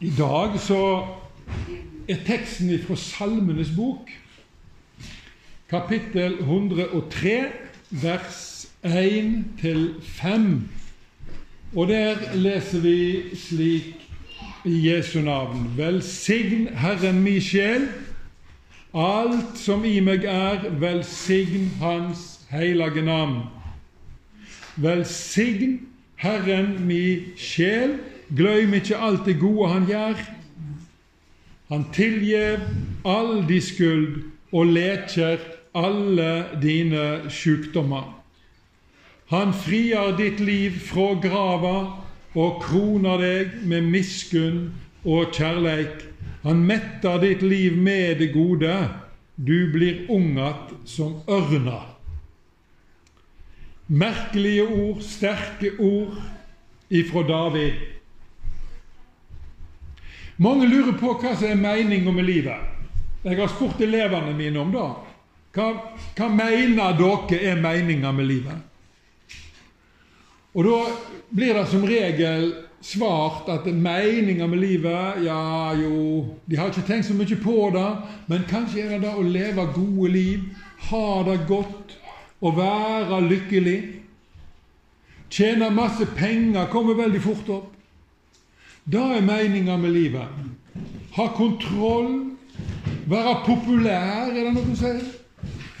I dag så er teksten fra Salmenes bok, kapittel 103, vers 1-5. Og der leser vi slik i Jesu navn. Velsign Herren mi sjel. Alt som i meg er, velsign Hans hellige navn. Velsign Herren mi sjel. Gløym ikke alt det gode Han gjør. Han tilgjev all di skyld og leker alle dine sjukdommer. Han frier ditt liv fra grava og kroner deg med miskunn og kjærleik. Han metter ditt liv med det gode. Du blir ung att som ørna. Merkelige ord, sterke ord ifra David. Mange lurer på hva som er meninga med livet. Jeg har spurt elevene mine om det. Hva, hva mener dere er meninga med livet? Og da blir det som regel svart at meninga med livet Ja, jo De har ikke tenkt så mye på det, men kanskje er det det å leve gode liv, ha det godt, å være lykkelig. Tjene masse penger kommer veldig fort opp. Det er meninga med livet. Ha kontroll. Være populær, er det noe som sier.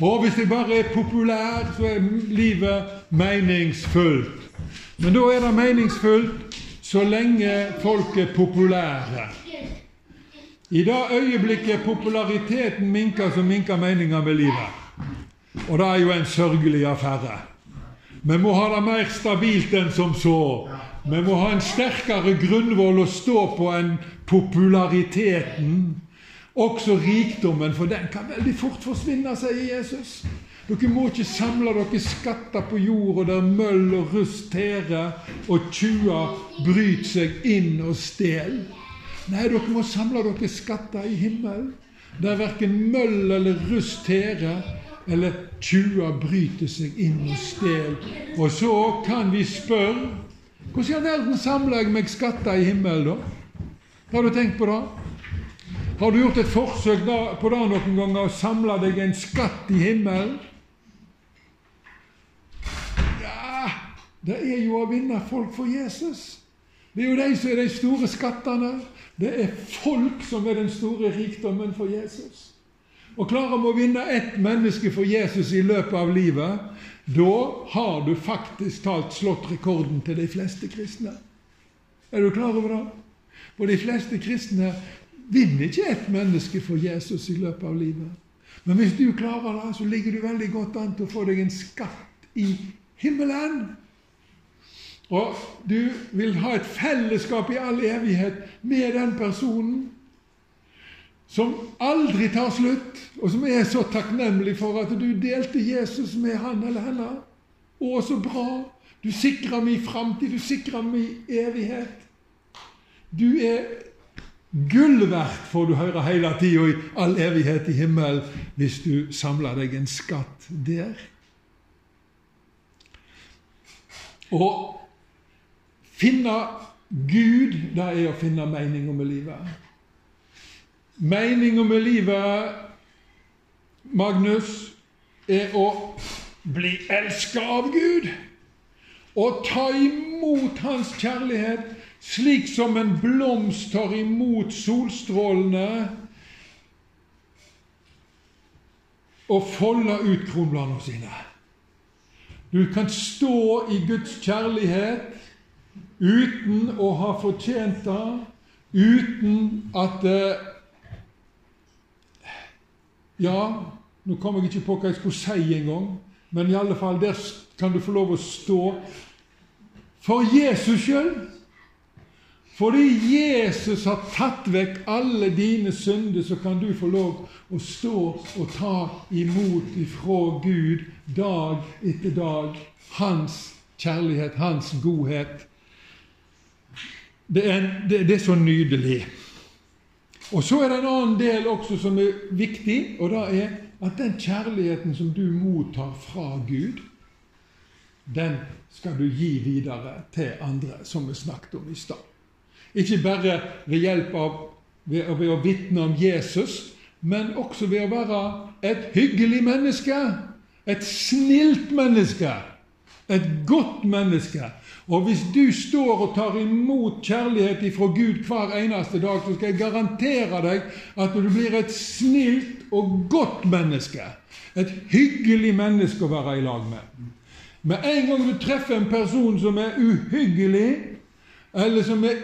Og hvis jeg bare er populær, så er livet meningsfullt. Men da er det meningsfullt så lenge folk er populære. I det øyeblikket populariteten minker, så minker meninga med livet. Og det er jo en sørgelig affære. Vi må ha det mer stabilt enn som så. Vi må ha en sterkere grunnvoll å stå på enn populariteten. Også rikdommen, for den kan veldig fort forsvinne, sier Jesus. Dere må ikke samle dere skatter på jorda der møll og rust tærer og tjuver bryter seg inn og stjeler. Nei, dere må samle dere skatter i himmelen, der verken møll eller rust tærer, eller tjuver bryter seg inn og stjeler. Og så kan vi spørre hvordan i all verden samler jeg meg skatter i himmelen, da? Har du tenkt på det? Har du gjort et forsøk på det noen ganger, å samle deg en skatt i himmelen? Ja, det er jo å vinne folk for Jesus. Det er jo de som er de store skattene. Det er folk som er den store rikdommen for Jesus. Og klarer vi å vinne ett menneske for Jesus i løpet av livet, da har du faktisk talt slått rekorden til de fleste kristne. Er du klar over det? For de fleste kristne vinner ikke ett menneske for Jesus i løpet av livet. Men hvis du klarer det, så ligger du veldig godt an til å få deg en skatt i himmelen. Og du vil ha et fellesskap i all evighet med den personen som aldri tar slutt, og som er så takknemlig for at du delte Jesus med han eller henne. Å, så bra! Du sikrer min framtid, du sikrer min evighet. Du er gull verdt, får du høre hele tida, i all evighet i himmelen, hvis du samler deg en skatt der. Å finne Gud, det er å finne meninga med livet. Meninga med livet, Magnus, er å bli elska av Gud. Og ta imot Hans kjærlighet slik som en blomst tar imot solstrålene og folder ut kronbladene sine. Du kan stå i Guds kjærlighet uten å ha fortjent det, uten at ja, nå kom jeg ikke på hva jeg skulle si engang, men i alle fall, der kan du få lov å stå for Jesus sjøl. Fordi Jesus har tatt vekk alle dine synder, så kan du få lov å stå og ta imot ifra Gud dag etter dag hans kjærlighet, hans godhet. Det er, det, det er så nydelig. Og så er det en annen del også som er viktig, og det er at den kjærligheten som du mottar fra Gud, den skal du gi videre til andre, som vi snakket om i stad. Ikke bare ved hjelp av ved, ved å vitne om Jesus, men også ved å være et hyggelig menneske. Et snilt menneske. Et godt menneske. Og hvis du står og tar imot kjærlighet fra Gud hver eneste dag, så skal jeg garantere deg at du blir et snilt og godt menneske. Et hyggelig menneske å være i lag med. Med en gang du treffer en person som er uhyggelig, eller som er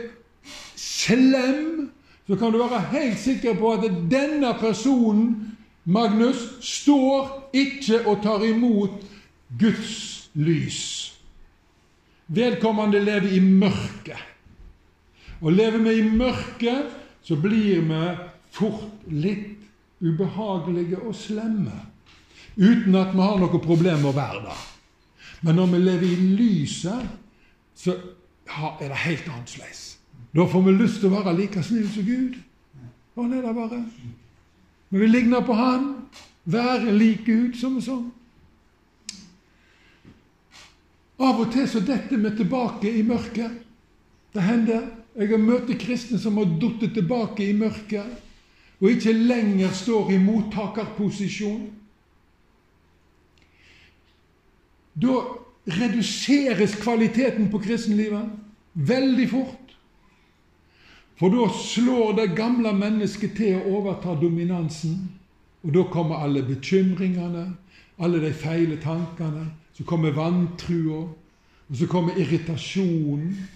slem, så kan du være helt sikker på at denne personen, Magnus, står ikke og tar imot Guds lys. Vedkommende lever i mørket. Og lever vi i mørket, så blir vi fort litt ubehagelige og slemme. Uten at vi har noe problem med å være der. Men når vi lever i lyset, så er det helt annerledes. Da får vi lyst til å være like snill som Gud. Sånn er det bare. Vi vil ligne på Han, være lik Gud, som vi sånn. Av og til så detter vi tilbake i mørket. Det hender. Jeg har møtt kristne som har falt tilbake i mørket og ikke lenger står i mottakerposisjon. Da reduseres kvaliteten på kristenlivet veldig fort. For da slår det gamle mennesket til å overta dominansen. Og da kommer alle bekymringene, alle de feile tankene, så kommer vantrua, og så kommer irritasjonen.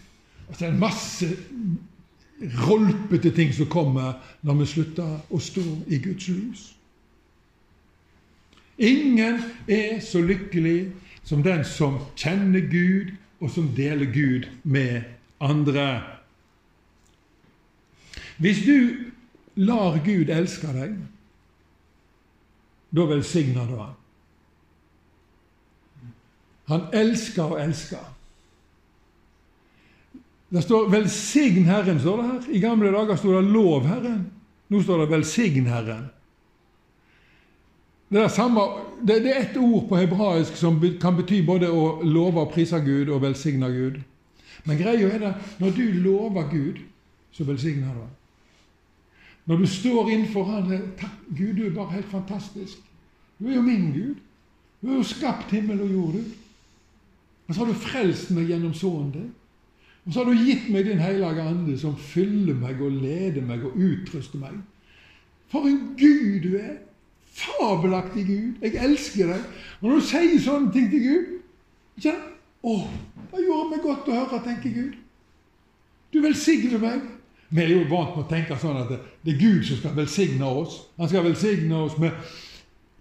Altså en masse rolpete ting som kommer når vi slutter å stå i Guds lys. Ingen er så lykkelig som den som kjenner Gud, og som deler Gud med andre. Hvis du lar Gud elske deg, da velsigner du ham. Han elsker og elsker. Det står 'velsign Herren', står det her. I gamle dager sto det 'lov Herren'. Nå står det 'velsign Herren'. Det samme, det, er ett ord på hebraisk som kan bety både å love og prise Gud og velsigne Gud. Men greia er det når du lover Gud, så velsigner ham. Når du står innenfor Han Takk, Gud, du er bare helt fantastisk. Du er jo min Gud. Du har jo skapt himmel og jord, du. Og så har du frelst meg gjennom Sønnen din. Og så har du gitt meg din hellige ande, som fyller meg og leder meg og utruster meg. For en Gud du er! Fabelaktig Gud. Jeg elsker deg. Og når du sier sånne ting til Gud ikke, Å, det gjorde meg godt å høre, tenker Gud. Du velsigner meg. Vi er jo vant med å tenke sånn at det er Gud som skal velsigne oss. Han skal velsigne oss med,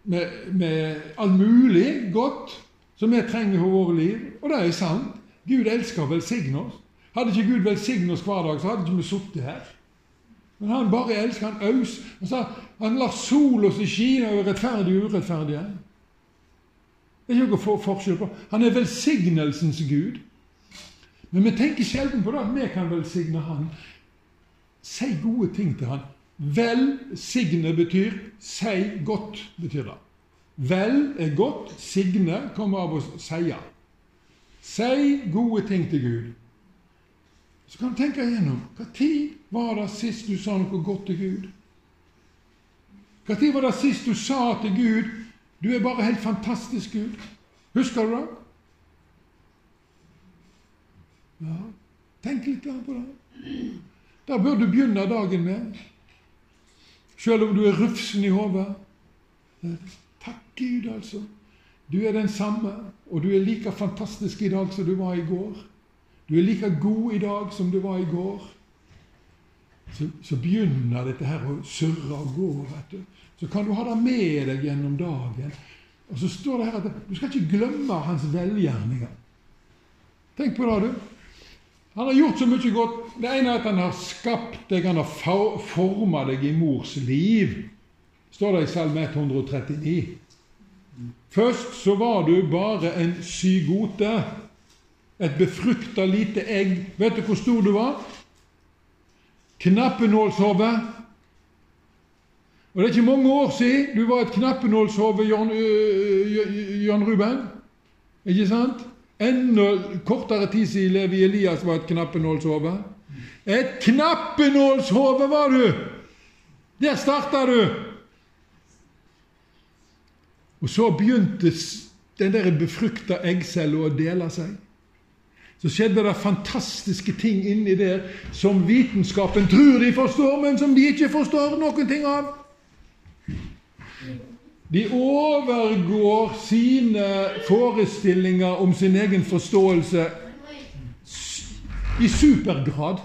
med, med alt mulig godt som vi trenger for våre liv. Og det er sant. Gud elsker å velsigne oss. Hadde ikke Gud velsignet oss hver dag, så hadde ikke vi sittet her. Men han bare elsker. Han aus. Han, lar sola si skine over rettferdige og urettferdige. Det er ikke noe forskjell på. Han er velsignelsens Gud. Men vi tenker sjelden på det at vi kan velsigne Han. Si gode ting til Han. Velsigne betyr si godt, betyr det. Vel er godt, signe kommer av å seie. Si gode ting til Gud. Så kan du tenke igjennom når var det sist du sa noe godt til Gud? Når var det sist du sa til Gud 'Du er bare helt fantastisk, Gud'? Husker du det? Ja, tenk litt på det. Da bør du begynne dagen med, selv om du er rufsen i hodet. Gud, altså. Du er den samme, og du er like fantastisk i dag som du var i går. Du er like god i dag som du var i går. Så, så begynner dette her å surre og gå. vet du. Så kan du ha det med deg gjennom dagen. Og så står det her at du skal ikke glemme hans velgjerninger. Tenk på det, du. Han har gjort så mye godt. Det ene er at han har skapt deg, han har forma deg i mors liv. Står det i Salme 139. Først så var du bare en sygote, et befrukta lite egg. Vet du hvor stor du var? Knappenålshove. Og det er ikke mange år siden du var et knappenålshove, Jan, Jan Ruben. Ikke sant? Enda kortere tid siden Levi Elias var et knappenålshove. Et knappenålshode var du! Der starta du! Og så begynte den der befrukta eggcella å dele seg. Så skjedde det fantastiske ting inni der som vitenskapen tror de forstår, men som de ikke forstår noen ting av. De overgår sine forestillinger om sin egen forståelse i supergrad.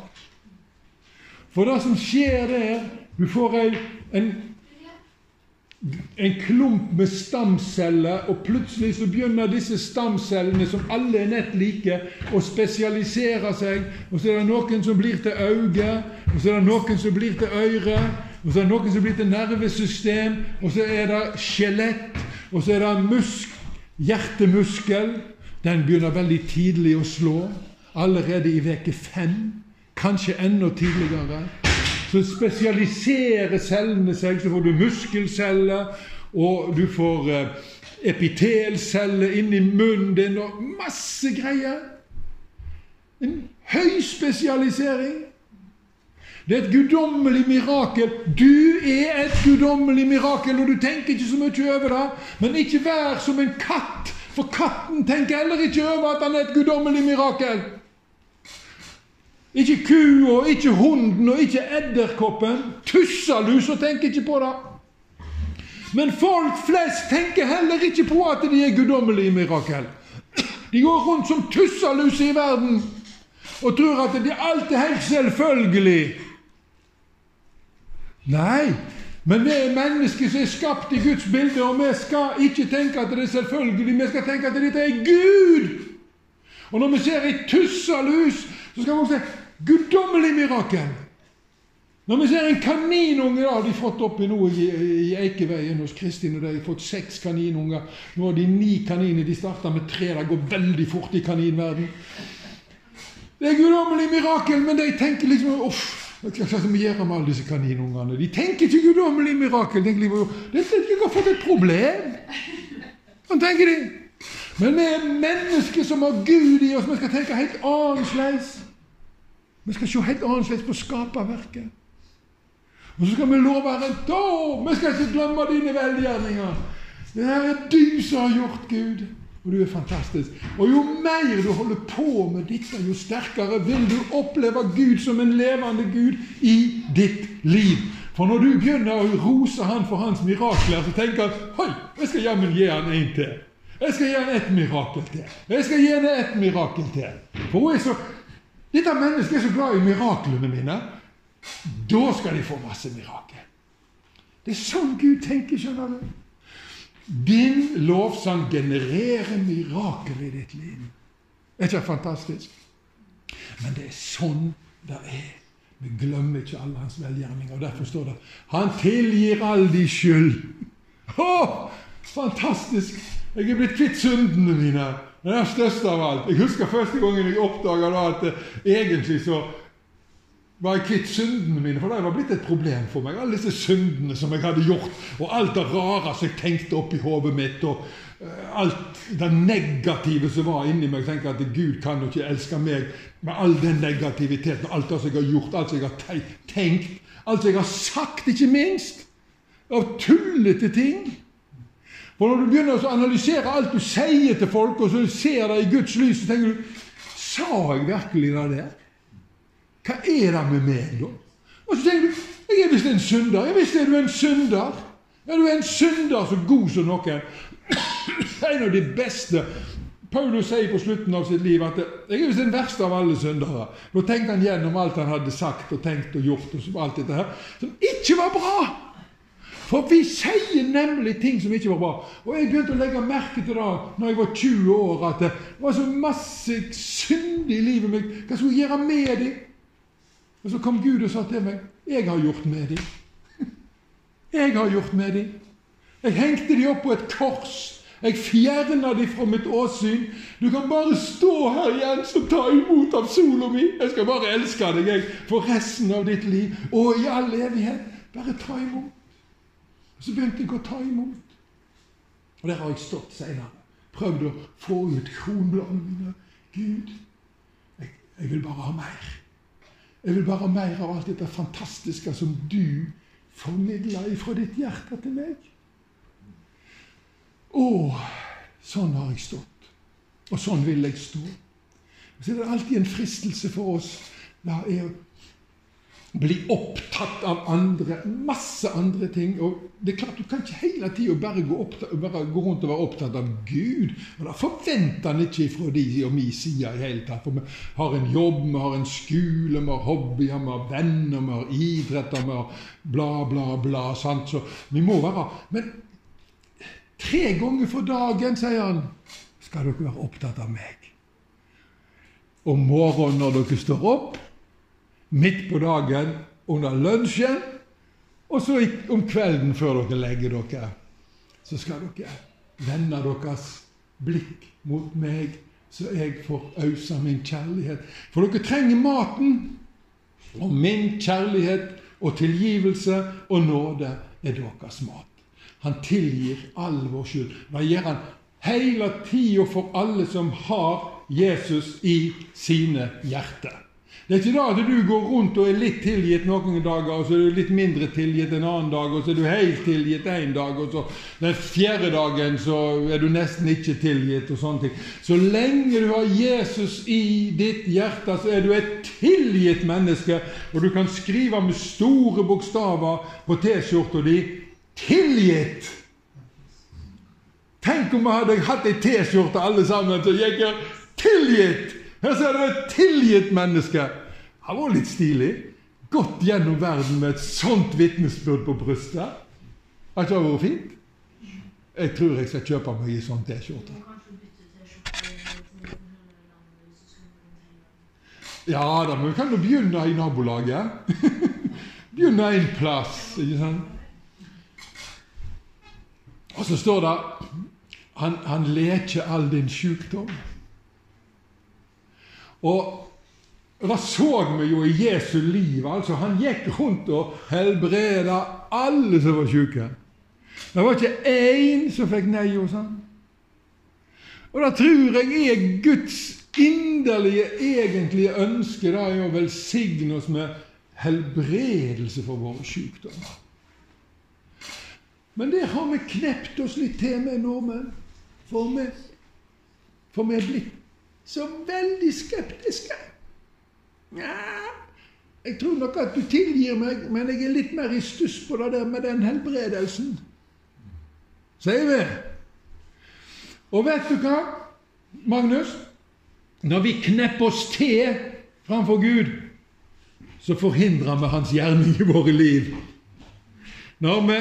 For det som skjer der Du får en en klump med stamceller, og plutselig så begynner disse stamcellene, som alle er nett like, å spesialisere seg. Og så er det noen som blir til øye, og så er det noen som blir til øre, og så er det noen som blir til nervesystem, og så er det skjelett, og så er det musk, hjertemuskel. Den begynner veldig tidlig å slå, allerede i veke fem, kanskje enda tidligere så spesialiserer cellene seg. Så får du muskelceller, og du får epitelceller epitelceller inni munnen din, og masse greier. En høy spesialisering. Det er et guddommelig mirakel. Du er et guddommelig mirakel, og du tenker ikke så mye over det. Men ikke vær som en katt, for katten tenker heller ikke over at han er et guddommelig mirakel. Ikke kua, ikke hunden og ikke edderkoppen. Tussalusa tenker ikke på det. Men folk flest tenker heller ikke på at de er guddommelige mirakel. De går rundt som tussalus i verden og tror at det alt er helt selvfølgelig. Nei, men vi er mennesker som er skapt i Guds bilde, og vi skal ikke tenke at det er selvfølgelig. Vi skal tenke at dette er Gud. Og når vi ser ei tussalus, så skal vi også si Guddommelig mirakel! Når vi ser en kaninunge da, De fått oppi nå i, i Eikeveien hos Kristin. og De har fått seks kaninunger. Nå har de ni kaniner. De starta med tre. Det går veldig fort i kaninverden. Det er guddommelig mirakel, men de tenker liksom Uff, hva skal vi gjøre med alle disse kaninungene? De tenker ikke guddommelig mirakel. De tenker liksom, de har fått et problem. Sånn tenker de. Men vi er mennesker som har Gud i oss. Vi skal tenke helt annerledes. Vi skal se helt annerledes på skaperverket. Og så skal vi love Herren da! Vi skal ikke glemme dine velgjerninger. Det er du som har gjort Gud, og du er fantastisk. Og jo mer du holder på med dette, jo sterkere vil du oppleve Gud som en levende Gud i ditt liv. For når du begynner å rose Han for hans mirakler, så tenker han Hoi, jeg skal jammen gi han en til. Jeg skal gi han ett mirakel til. Jeg skal gi henne ett mirakel til. For hun er så dette mennesket er så glad i miraklene mine. Da skal de få masse mirakel. Det er sånn Gud tenker, skjønner du. Din lovsang genererer mirakel i ditt liv. Er ikke det fantastisk? Men det er sånn det er. Vi glemmer ikke alle hans velgjerninger. og Derfor står det 'Han tilgir all de skyld'. Å, fantastisk! Jeg er blitt kvitt syndene mine. Det er størst av alt. Jeg husker første gangen jeg oppdaga at uh, egentlig så var jeg kvitt syndene mine, for det var blitt et problem for meg. Alle disse syndene som jeg hadde gjort, og alt det rare som jeg tenkte oppi hodet mitt, og uh, alt det negative som var inni meg. Jeg tenkte at Gud kan jo ikke elske meg med all den negativiteten, alt det som jeg har gjort, alt som jeg har tenkt, alt som jeg har sagt, ikke minst. Av tullete ting. For når du begynner å analysere alt du sier til folk, og så ser det i Guds lys, så tenker du Sa jeg virkelig det der? Hva er det med meg, da? Og så tenker du jeg er visst en synder. Jeg visst er du en synder. Ja, du er en synder så god som noen. En av de beste Paulus sier på slutten av sitt liv at 'jeg er visst den verste av alle syndere'. Nå tenkte han gjennom alt han hadde sagt og tenkt og gjort, og alt dette her, som ikke var bra. For vi sier nemlig ting som ikke var bra. Og jeg begynte å legge merke til det når jeg var 20 år, at det var så masse synd i livet mitt. Hva skulle jeg gjøre med dem? Og så kom Gud og sa til meg 'Jeg har gjort med dem'. Jeg har gjort med dem. Jeg hengte dem opp på et kors. Jeg fjerna dem fra mitt åsyn. Du kan bare stå her igjen og ta imot av sola mi. Jeg skal bare elske deg jeg, for resten av ditt liv og i all evighet. Bare ta imot. Og Så begynte jeg å ta imot. Og der har jeg stått senere. Prøvd å få ut kronbladene mine. Gud, jeg, jeg, vil bare ha mer. Jeg vil bare ha mer av alt dette fantastiske som du formidler ifra ditt hjerte til meg. Å, sånn har jeg stått. Og sånn vil jeg stå. Så er det alltid en fristelse for oss. la er bli opptatt av andre, masse andre ting. og det er klart Du kan ikke hele tida bare, bare, gå rundt og være opptatt av Gud. og Da forventer han ikke fra de og min side i hele tatt. For vi har en jobb, vi har en skole, vi har hobbyer, vi har venner, vi har idretter, vi har bla, bla, bla. Sant? Så vi må være Men tre ganger for dagen, sier han, skal dere være opptatt av meg. Om morgenen når dere står opp midt på dagen under lunsjen, og så om kvelden før dere legger dere. Så skal dere vende deres blikk mot meg, så jeg får ausa min kjærlighet. For dere trenger maten. Og min kjærlighet og tilgivelse og nåde er deres mat. Han tilgir all vår skyld. Hva gjør han hele tida for alle som har Jesus i sine hjerter. Det er ikke da at du går rundt og er litt tilgitt noen dager, og så er du litt mindre tilgitt en annen dag, og så er du helt tilgitt en dag, og så den fjerde dagen så er du nesten ikke tilgitt, og sånne ting. Så lenge du har Jesus i ditt hjerte, så er du et tilgitt menneske, og du kan skrive med store bokstaver på T-skjorta di 'tilgitt'. Tenk om vi hadde hatt ei T-skjorte alle sammen som gikk 'tilgitt'. Her ser du et tilgitt menneske. Han var litt stilig. Gått gjennom verden med et sånt vitnesbyrd på brystet. Har ikke det vært fint? Jeg tror jeg skal kjøpe meg ei sånn T-skjorte. Ja da, men vi kan jo begynne i nabolaget. begynne en plass, ikke sant? Og så står det han, han leker all din sykdom. Og det så vi jo i Jesu liv. altså Han gikk rundt og helbreda alle som var syke. Det var ikke én som fikk nei hos han. Og det tror jeg er Guds inderlige, egentlige ønske. Det er å velsigne oss med helbredelse for våre sykdommer. Men det har vi knept oss litt til med, nordmenn. For for vi er blitt så veldig skeptiske. Ja, jeg tror nok at du tilgir meg, men jeg er litt mer i stuss på det der med den helbredelsen. Sier vi. Og vet du hva, Magnus? Når vi knepper oss til framfor Gud, så forhindrer vi Hans gjerning i våre liv. Når vi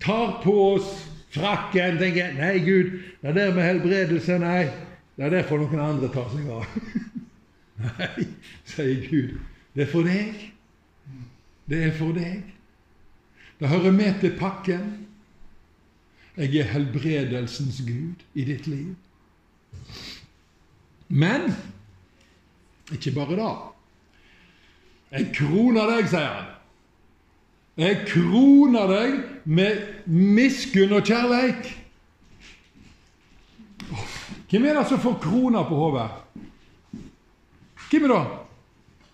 tar på oss frakken tenker 'Nei, Gud, det der med helbredelse, nei.' Det er derfor noen andre tar seg av. Nei, sier Gud. Det er for deg. Det er for deg. Det hører med til pakken. Jeg er helbredelsens Gud i ditt liv. Men ikke bare det. Jeg kroner deg, sier han. Jeg kroner deg med miskunn og kjærleik. Hvem er det som får krona på hodet? Hvem er det?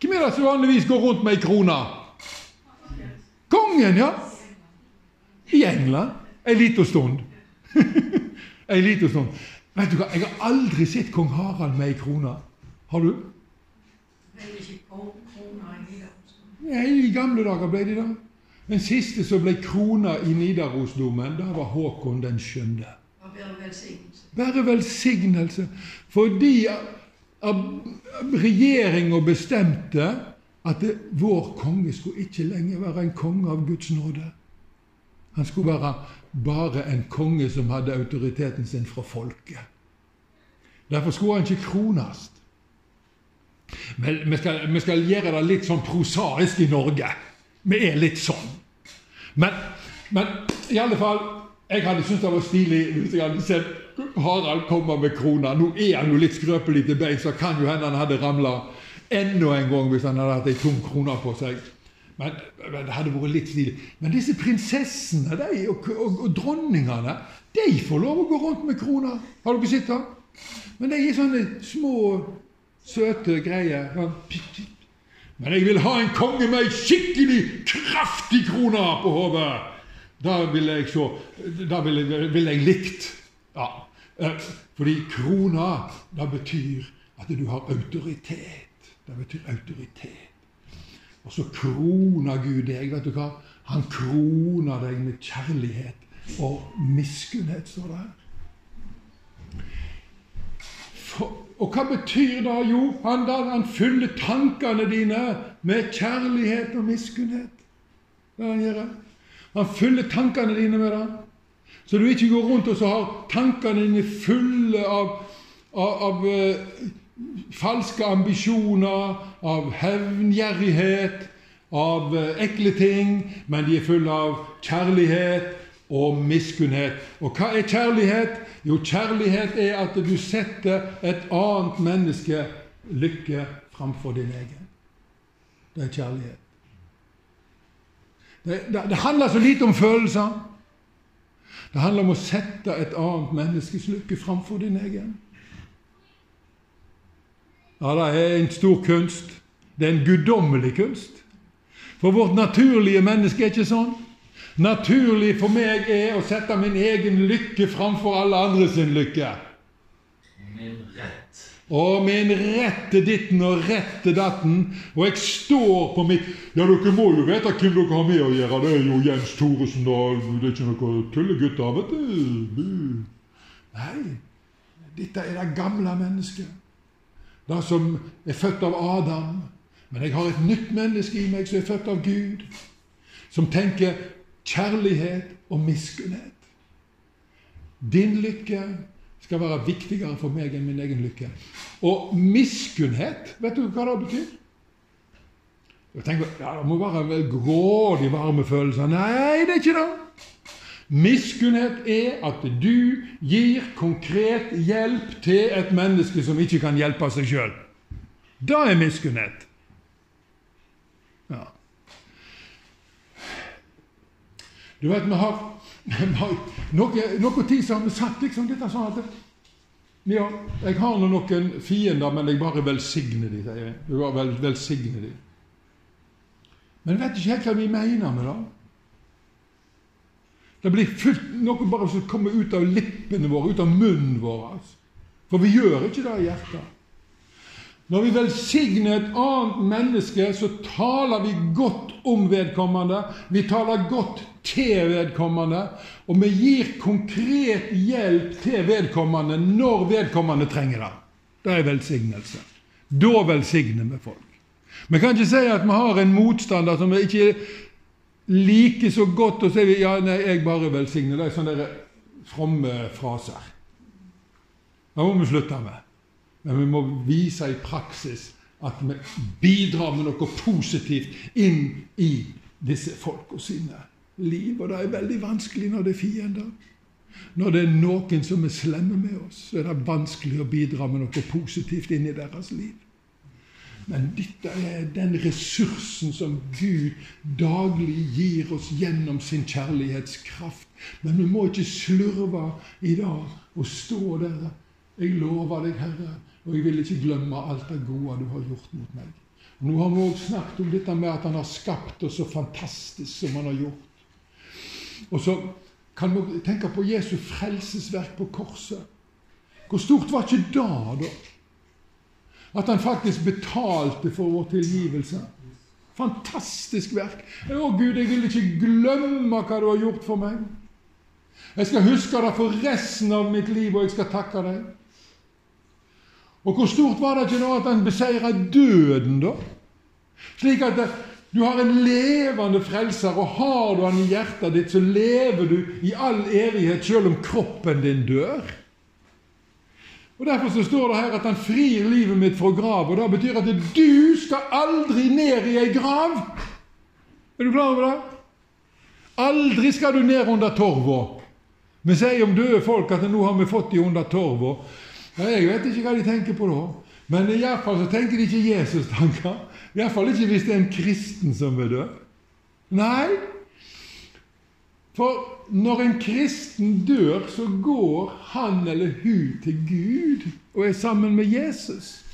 Hvem er det som vanligvis går rundt med ei krone? Kongen, ja! I England. Ei lita stund. ei lita stund. Vet du hva, jeg har aldri sett kong Harald med ei krone. Har du? Nei, I gamle dager ble de det. Den siste som ble krona i Nidarosdomen, det var Håkon den skjønne. Bare velsignelse. Fordi regjeringa bestemte at det, vår konge skulle ikke lenger være en konge av Guds nåde. Han skulle være bare en konge som hadde autoriteten sin fra folket. Derfor skulle han ikke krones. Men vi skal, vi skal gjøre det litt sånn prosaisk i Norge. Vi er litt sånn. Men, men i alle fall jeg hadde syntes det var stilig hvis jeg hadde sett Harald komme med krona. Nå er han jo litt skrøpelig til bein, så kan jo hende han hadde ramla enda en gang hvis han hadde hatt ei tung krone på seg. Men, men, det hadde vært litt stilig. Men disse prinsessene de, og, og, og, dronningene de får lov å gå rundt med krona. Har dere sett det? Men de er sånne små, søte greier. Men jeg vil ha en konge med ei skikkelig kraftig krone på hodet. Da ville jeg så Da ville jeg, vil jeg likt. Ja. Eh, fordi krona, det betyr at du har autoritet. Det betyr autoritet. Og så kroner Gud deg. vet du hva? Han kroner deg med kjærlighet og miskunnhet, står det her. Og hva betyr det? Jo, han, han fyller tankene dine med kjærlighet og miskunnhet. Det han gjør. Han fyller tankene dine med det. Så du ikke går rundt og så har tankene dine fulle av, av, av eh, falske ambisjoner, av hevngjerrighet, av eh, ekle ting, men de er fulle av kjærlighet og miskunnhet. Og hva er kjærlighet? Jo, kjærlighet er at du setter et annet menneske lykke framfor din egen. Det er kjærlighet. Det, det, det handler så lite om følelser. Det handler om å sette et annet menneskes lykke framfor din egen. Ja, det er en stor kunst. Det er en guddommelig kunst. For vårt naturlige menneske er ikke sånn. Naturlig for meg er å sette min egen lykke framfor alle andres lykke. Min rett. Og min rett til ditten og rett til datten. Og jeg står på mitt Ja, dere må jo vite hvem dere har med å gjøre. Det er jo Jens Thoresen og Det er ikke noen tullegutter, vet du. Nei, dette er det gamle mennesket. Det som er født av Adam. Men jeg har et nytt menneske i meg som er født av Gud. Som tenker kjærlighet og miskunnhet. Din lykke skal være viktigere for meg enn min egen lykke. Og miskunnhet, vet du hva det betyr? Jeg tenker, ja, Det må være grådig varme følelser. Nei, det er ikke det. Miskunnhet er at du gir konkret hjelp til et menneske som ikke kan hjelpe seg sjøl. Det er miskunnhet. Ja. Du vet, vi har, noe, ting så har sagt liksom dette sånn at ja, jeg har nå noen fiender, men jeg bare velsigner dem, sier jeg. Jeg bare vel, velsigner dem. Men jeg vet ikke helt hva vi mener med det. Det blir fullt noe bare som kommer ut av lippene våre, ut av munnen vår. Altså. For vi gjør ikke det i hjertet. Når vi velsigner et annet menneske, så taler vi godt om vedkommende. Vi taler godt til vedkommende, og vi gir konkret hjelp til vedkommende når vedkommende trenger det. Det er velsignelse. Da velsigner vi folk. Vi kan ikke si at vi har en motstander som vi ikke liker så godt, og så sier vi ja, nei, jeg bare velsigner. Det er sånne fromme fraser. Det må vi slutte med. Men vi må vise i praksis at vi bidrar med noe positivt inn i disse folka sine liv. Og det er veldig vanskelig når det er fiender. Når det er noen som er slemme med oss, så er det vanskelig å bidra med noe positivt inn i deres liv. Men dette er den ressursen som Gud daglig gir oss gjennom sin kjærlighetskraft. Men vi må ikke slurve i dag og stå der. Jeg lover deg, Herre, og jeg vil ikke glemme alt det gode du har gjort mot meg. Nå har vi også snakket om dette med at Han har skapt oss så fantastisk som Han har gjort. Og så kan vi tenke på Jesu frelsesverk på korset. Hvor stort var ikke det, da? At han faktisk betalte for vår tilgivelse. Fantastisk verk. Å Gud, jeg vil ikke glemme hva du har gjort for meg. Jeg skal huske det for resten av mitt liv, og jeg skal takke deg. Og hvor stort var det ikke nå at han beseira døden, da? Slik at du har en levende frelser, og har du han i hjertet ditt, så lever du i all evighet selv om kroppen din dør. Og Derfor så står det her at han frir livet mitt fra grav. Og Det betyr at du skal aldri ned i ei grav. Er du klar over det? Aldri skal du ned under torva. Vi sier om døde folk at nå har vi fått de under torva. Ja, jeg vet ikke hva de tenker på da. Men iallfall så tenker de ikke Jesus-tanker. Iallfall ikke hvis det er en kristen som vil dø. Nei, for når en kristen dør, så går han eller hun til Gud og er sammen med Jesus.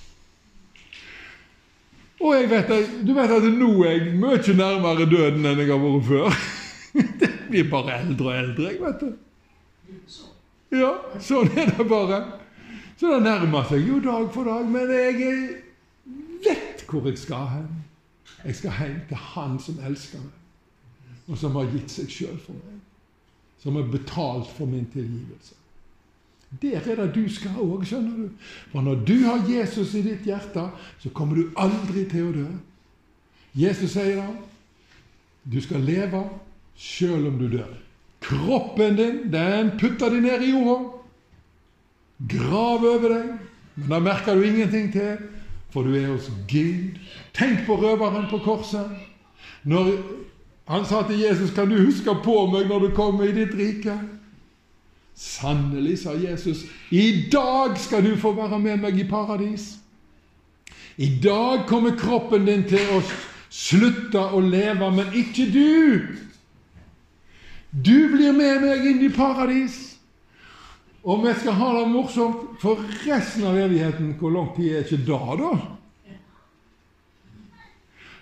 Og vet, du vet at nå er jeg mye nærmere døden enn jeg har vært før. Det blir bare eldre og eldre, jeg, vet du. Ja, sånn er det bare. Så det nærmer seg jo dag for dag. Men jeg vet hvor jeg skal hen. Jeg skal hjem til Han som elsker meg, og som har gitt seg sjøl for meg. Som har betalt for min tilgivelse. Der er det du skal òg, skjønner du. For når du har Jesus i ditt hjerte, så kommer du aldri til å dø. Jesus sier det. Du skal leve sjøl om du dør. Kroppen din, den putter de ned i jorda. Grav over deg. Men da merker du ingenting til, for du er hos Gud. Tenk på røveren på korset. Når han sa til Jesus, 'Kan du huske på meg når du kommer i ditt rike?' Sannelig, sa Jesus, 'I dag skal du få være med meg i paradis.' I dag kommer kroppen din til å slutte å leve, men ikke du. Du blir med meg inn i paradis. Og vi skal ha det morsomt for resten av evigheten. Hvor lang tid er ikke da, da?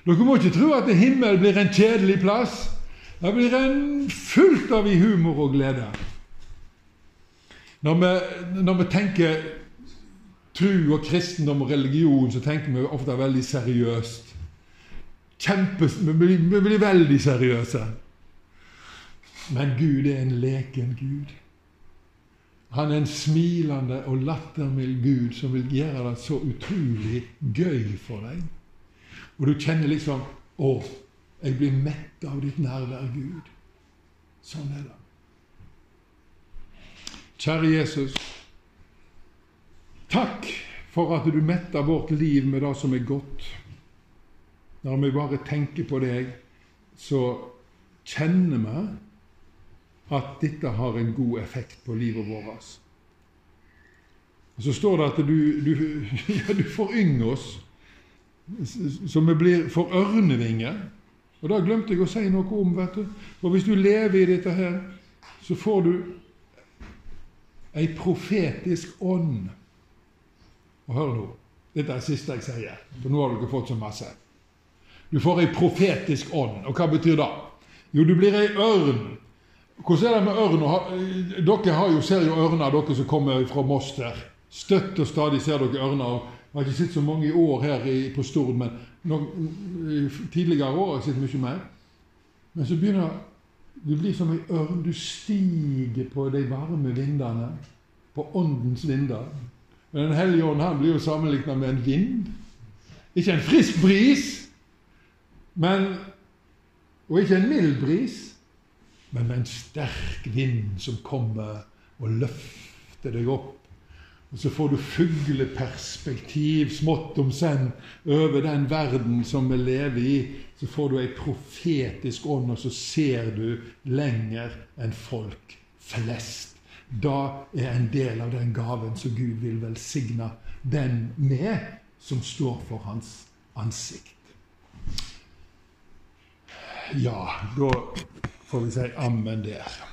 Dere må ikke tro at himmel blir en kjedelig plass. Det blir en fullt av i humor og glede. Når vi, når vi tenker tru og kristendom og religion, så tenker vi ofte veldig seriøst. Kjempe, vi, blir, vi blir veldig seriøse. Men Gud er en leken Gud. Han er en smilende og lattermild Gud som vil gjøre det så utrolig gøy for deg. Og du kjenner liksom Å, jeg blir mett av ditt nærvær, Gud. Sånn er det. Kjære Jesus. Takk for at du metter vårt liv med det som er godt. Når vi bare tenker på deg, så kjenner vi at dette har en god effekt på livet vårt. Og Så står det at du, du, ja, du forynger oss, så vi blir for ørnevinger. Og Det glemte jeg å si noe om. vet du. For hvis du lever i dette her, så får du ei profetisk ånd. Og hør nå, dette er det siste jeg sier, for nå har dere fått så masse. Du får ei profetisk ånd. Og hva betyr det? Jo, du blir ei ørn. Hvordan er det med ørn? Dere har jo, ser jo ørner, dere som kommer fra Moss der. Støtt og stadig ser dere ørner. Jeg har ikke sett så mange i år her på Stord, men no, tidligere år har jeg sett mye mer. Men så begynner du blir som ei ørn. Du stiger på de varme vindene. På åndens vinder. Den hellige ånd han blir jo sammenligna med en vind. Ikke en frisk bris, men, og ikke en mild bris, men med en sterk vind som kommer og løfter deg opp. Og så får du fugleperspektiv smått om senn over den verden som vi lever i. Så får du ei profetisk ånd, og så ser du lenger enn folk flest. Da er en del av den gaven som Gud vil velsigne den med, som står for hans ansikt. Ja, da får vi si ammen der.